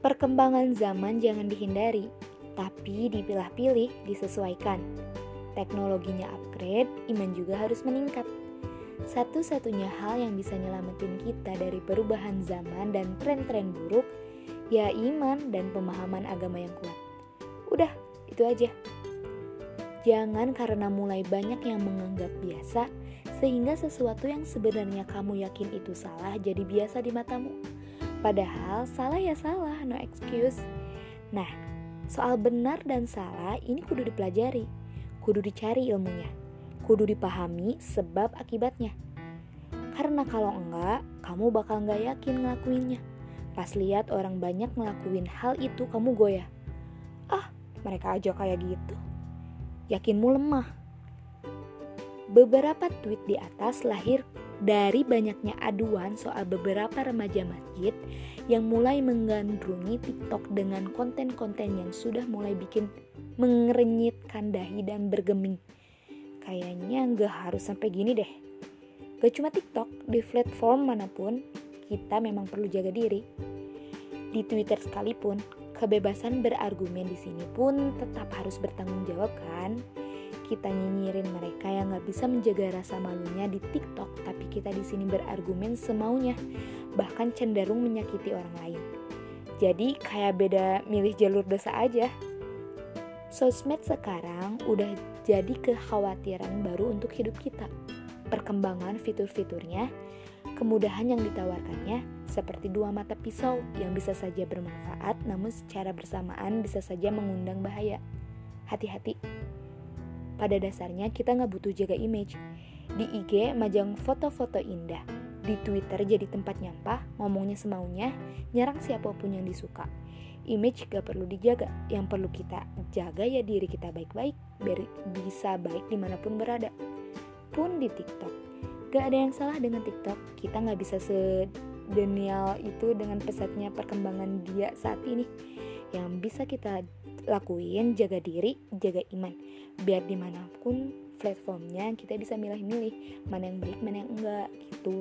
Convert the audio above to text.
Perkembangan zaman jangan dihindari, tapi dipilah-pilih, disesuaikan. Teknologinya upgrade, iman juga harus meningkat. Satu-satunya hal yang bisa nyelamatin kita dari perubahan zaman dan tren-tren buruk, ya iman dan pemahaman agama yang kuat. Udah, itu aja. Jangan karena mulai banyak yang menganggap biasa, sehingga sesuatu yang sebenarnya kamu yakin itu salah jadi biasa di matamu. Padahal salah ya salah, no excuse. Nah, soal benar dan salah ini kudu dipelajari, kudu dicari ilmunya, kudu dipahami sebab akibatnya. Karena kalau enggak, kamu bakal nggak yakin ngelakuinnya. Pas lihat orang banyak ngelakuin hal itu, kamu goyah. Ah, mereka aja kayak gitu. Yakinmu lemah. Beberapa tweet di atas lahir dari banyaknya aduan soal beberapa remaja masjid yang mulai menggandrungi TikTok dengan konten-konten yang sudah mulai bikin mengerenyitkan dahi dan bergeming. Kayaknya nggak harus sampai gini deh. Gak cuma TikTok, di platform mana pun, kita memang perlu jaga diri. Di Twitter sekalipun, kebebasan berargumen di sini pun tetap harus bertanggung jawab kan? kita nyinyirin mereka bisa menjaga rasa malunya di TikTok, tapi kita di sini berargumen semaunya, bahkan cenderung menyakiti orang lain. Jadi kayak beda milih jalur dosa aja. Sosmed sekarang udah jadi kekhawatiran baru untuk hidup kita. Perkembangan fitur-fiturnya, kemudahan yang ditawarkannya, seperti dua mata pisau yang bisa saja bermanfaat, namun secara bersamaan bisa saja mengundang bahaya. Hati-hati, pada dasarnya kita nggak butuh jaga image. Di IG majang foto-foto indah, di Twitter jadi tempat nyampah, ngomongnya semaunya, nyerang siapa pun yang disuka. Image gak perlu dijaga, yang perlu kita jaga ya diri kita baik-baik, biar bisa baik di mana pun berada. Pun di TikTok, gak ada yang salah dengan TikTok, kita nggak bisa sedenial itu dengan pesatnya perkembangan dia saat ini. Yang bisa kita lakuin jaga diri, jaga iman. Biar di mana pun platformnya kita bisa milih-milih mana yang baik mana yang enggak gitu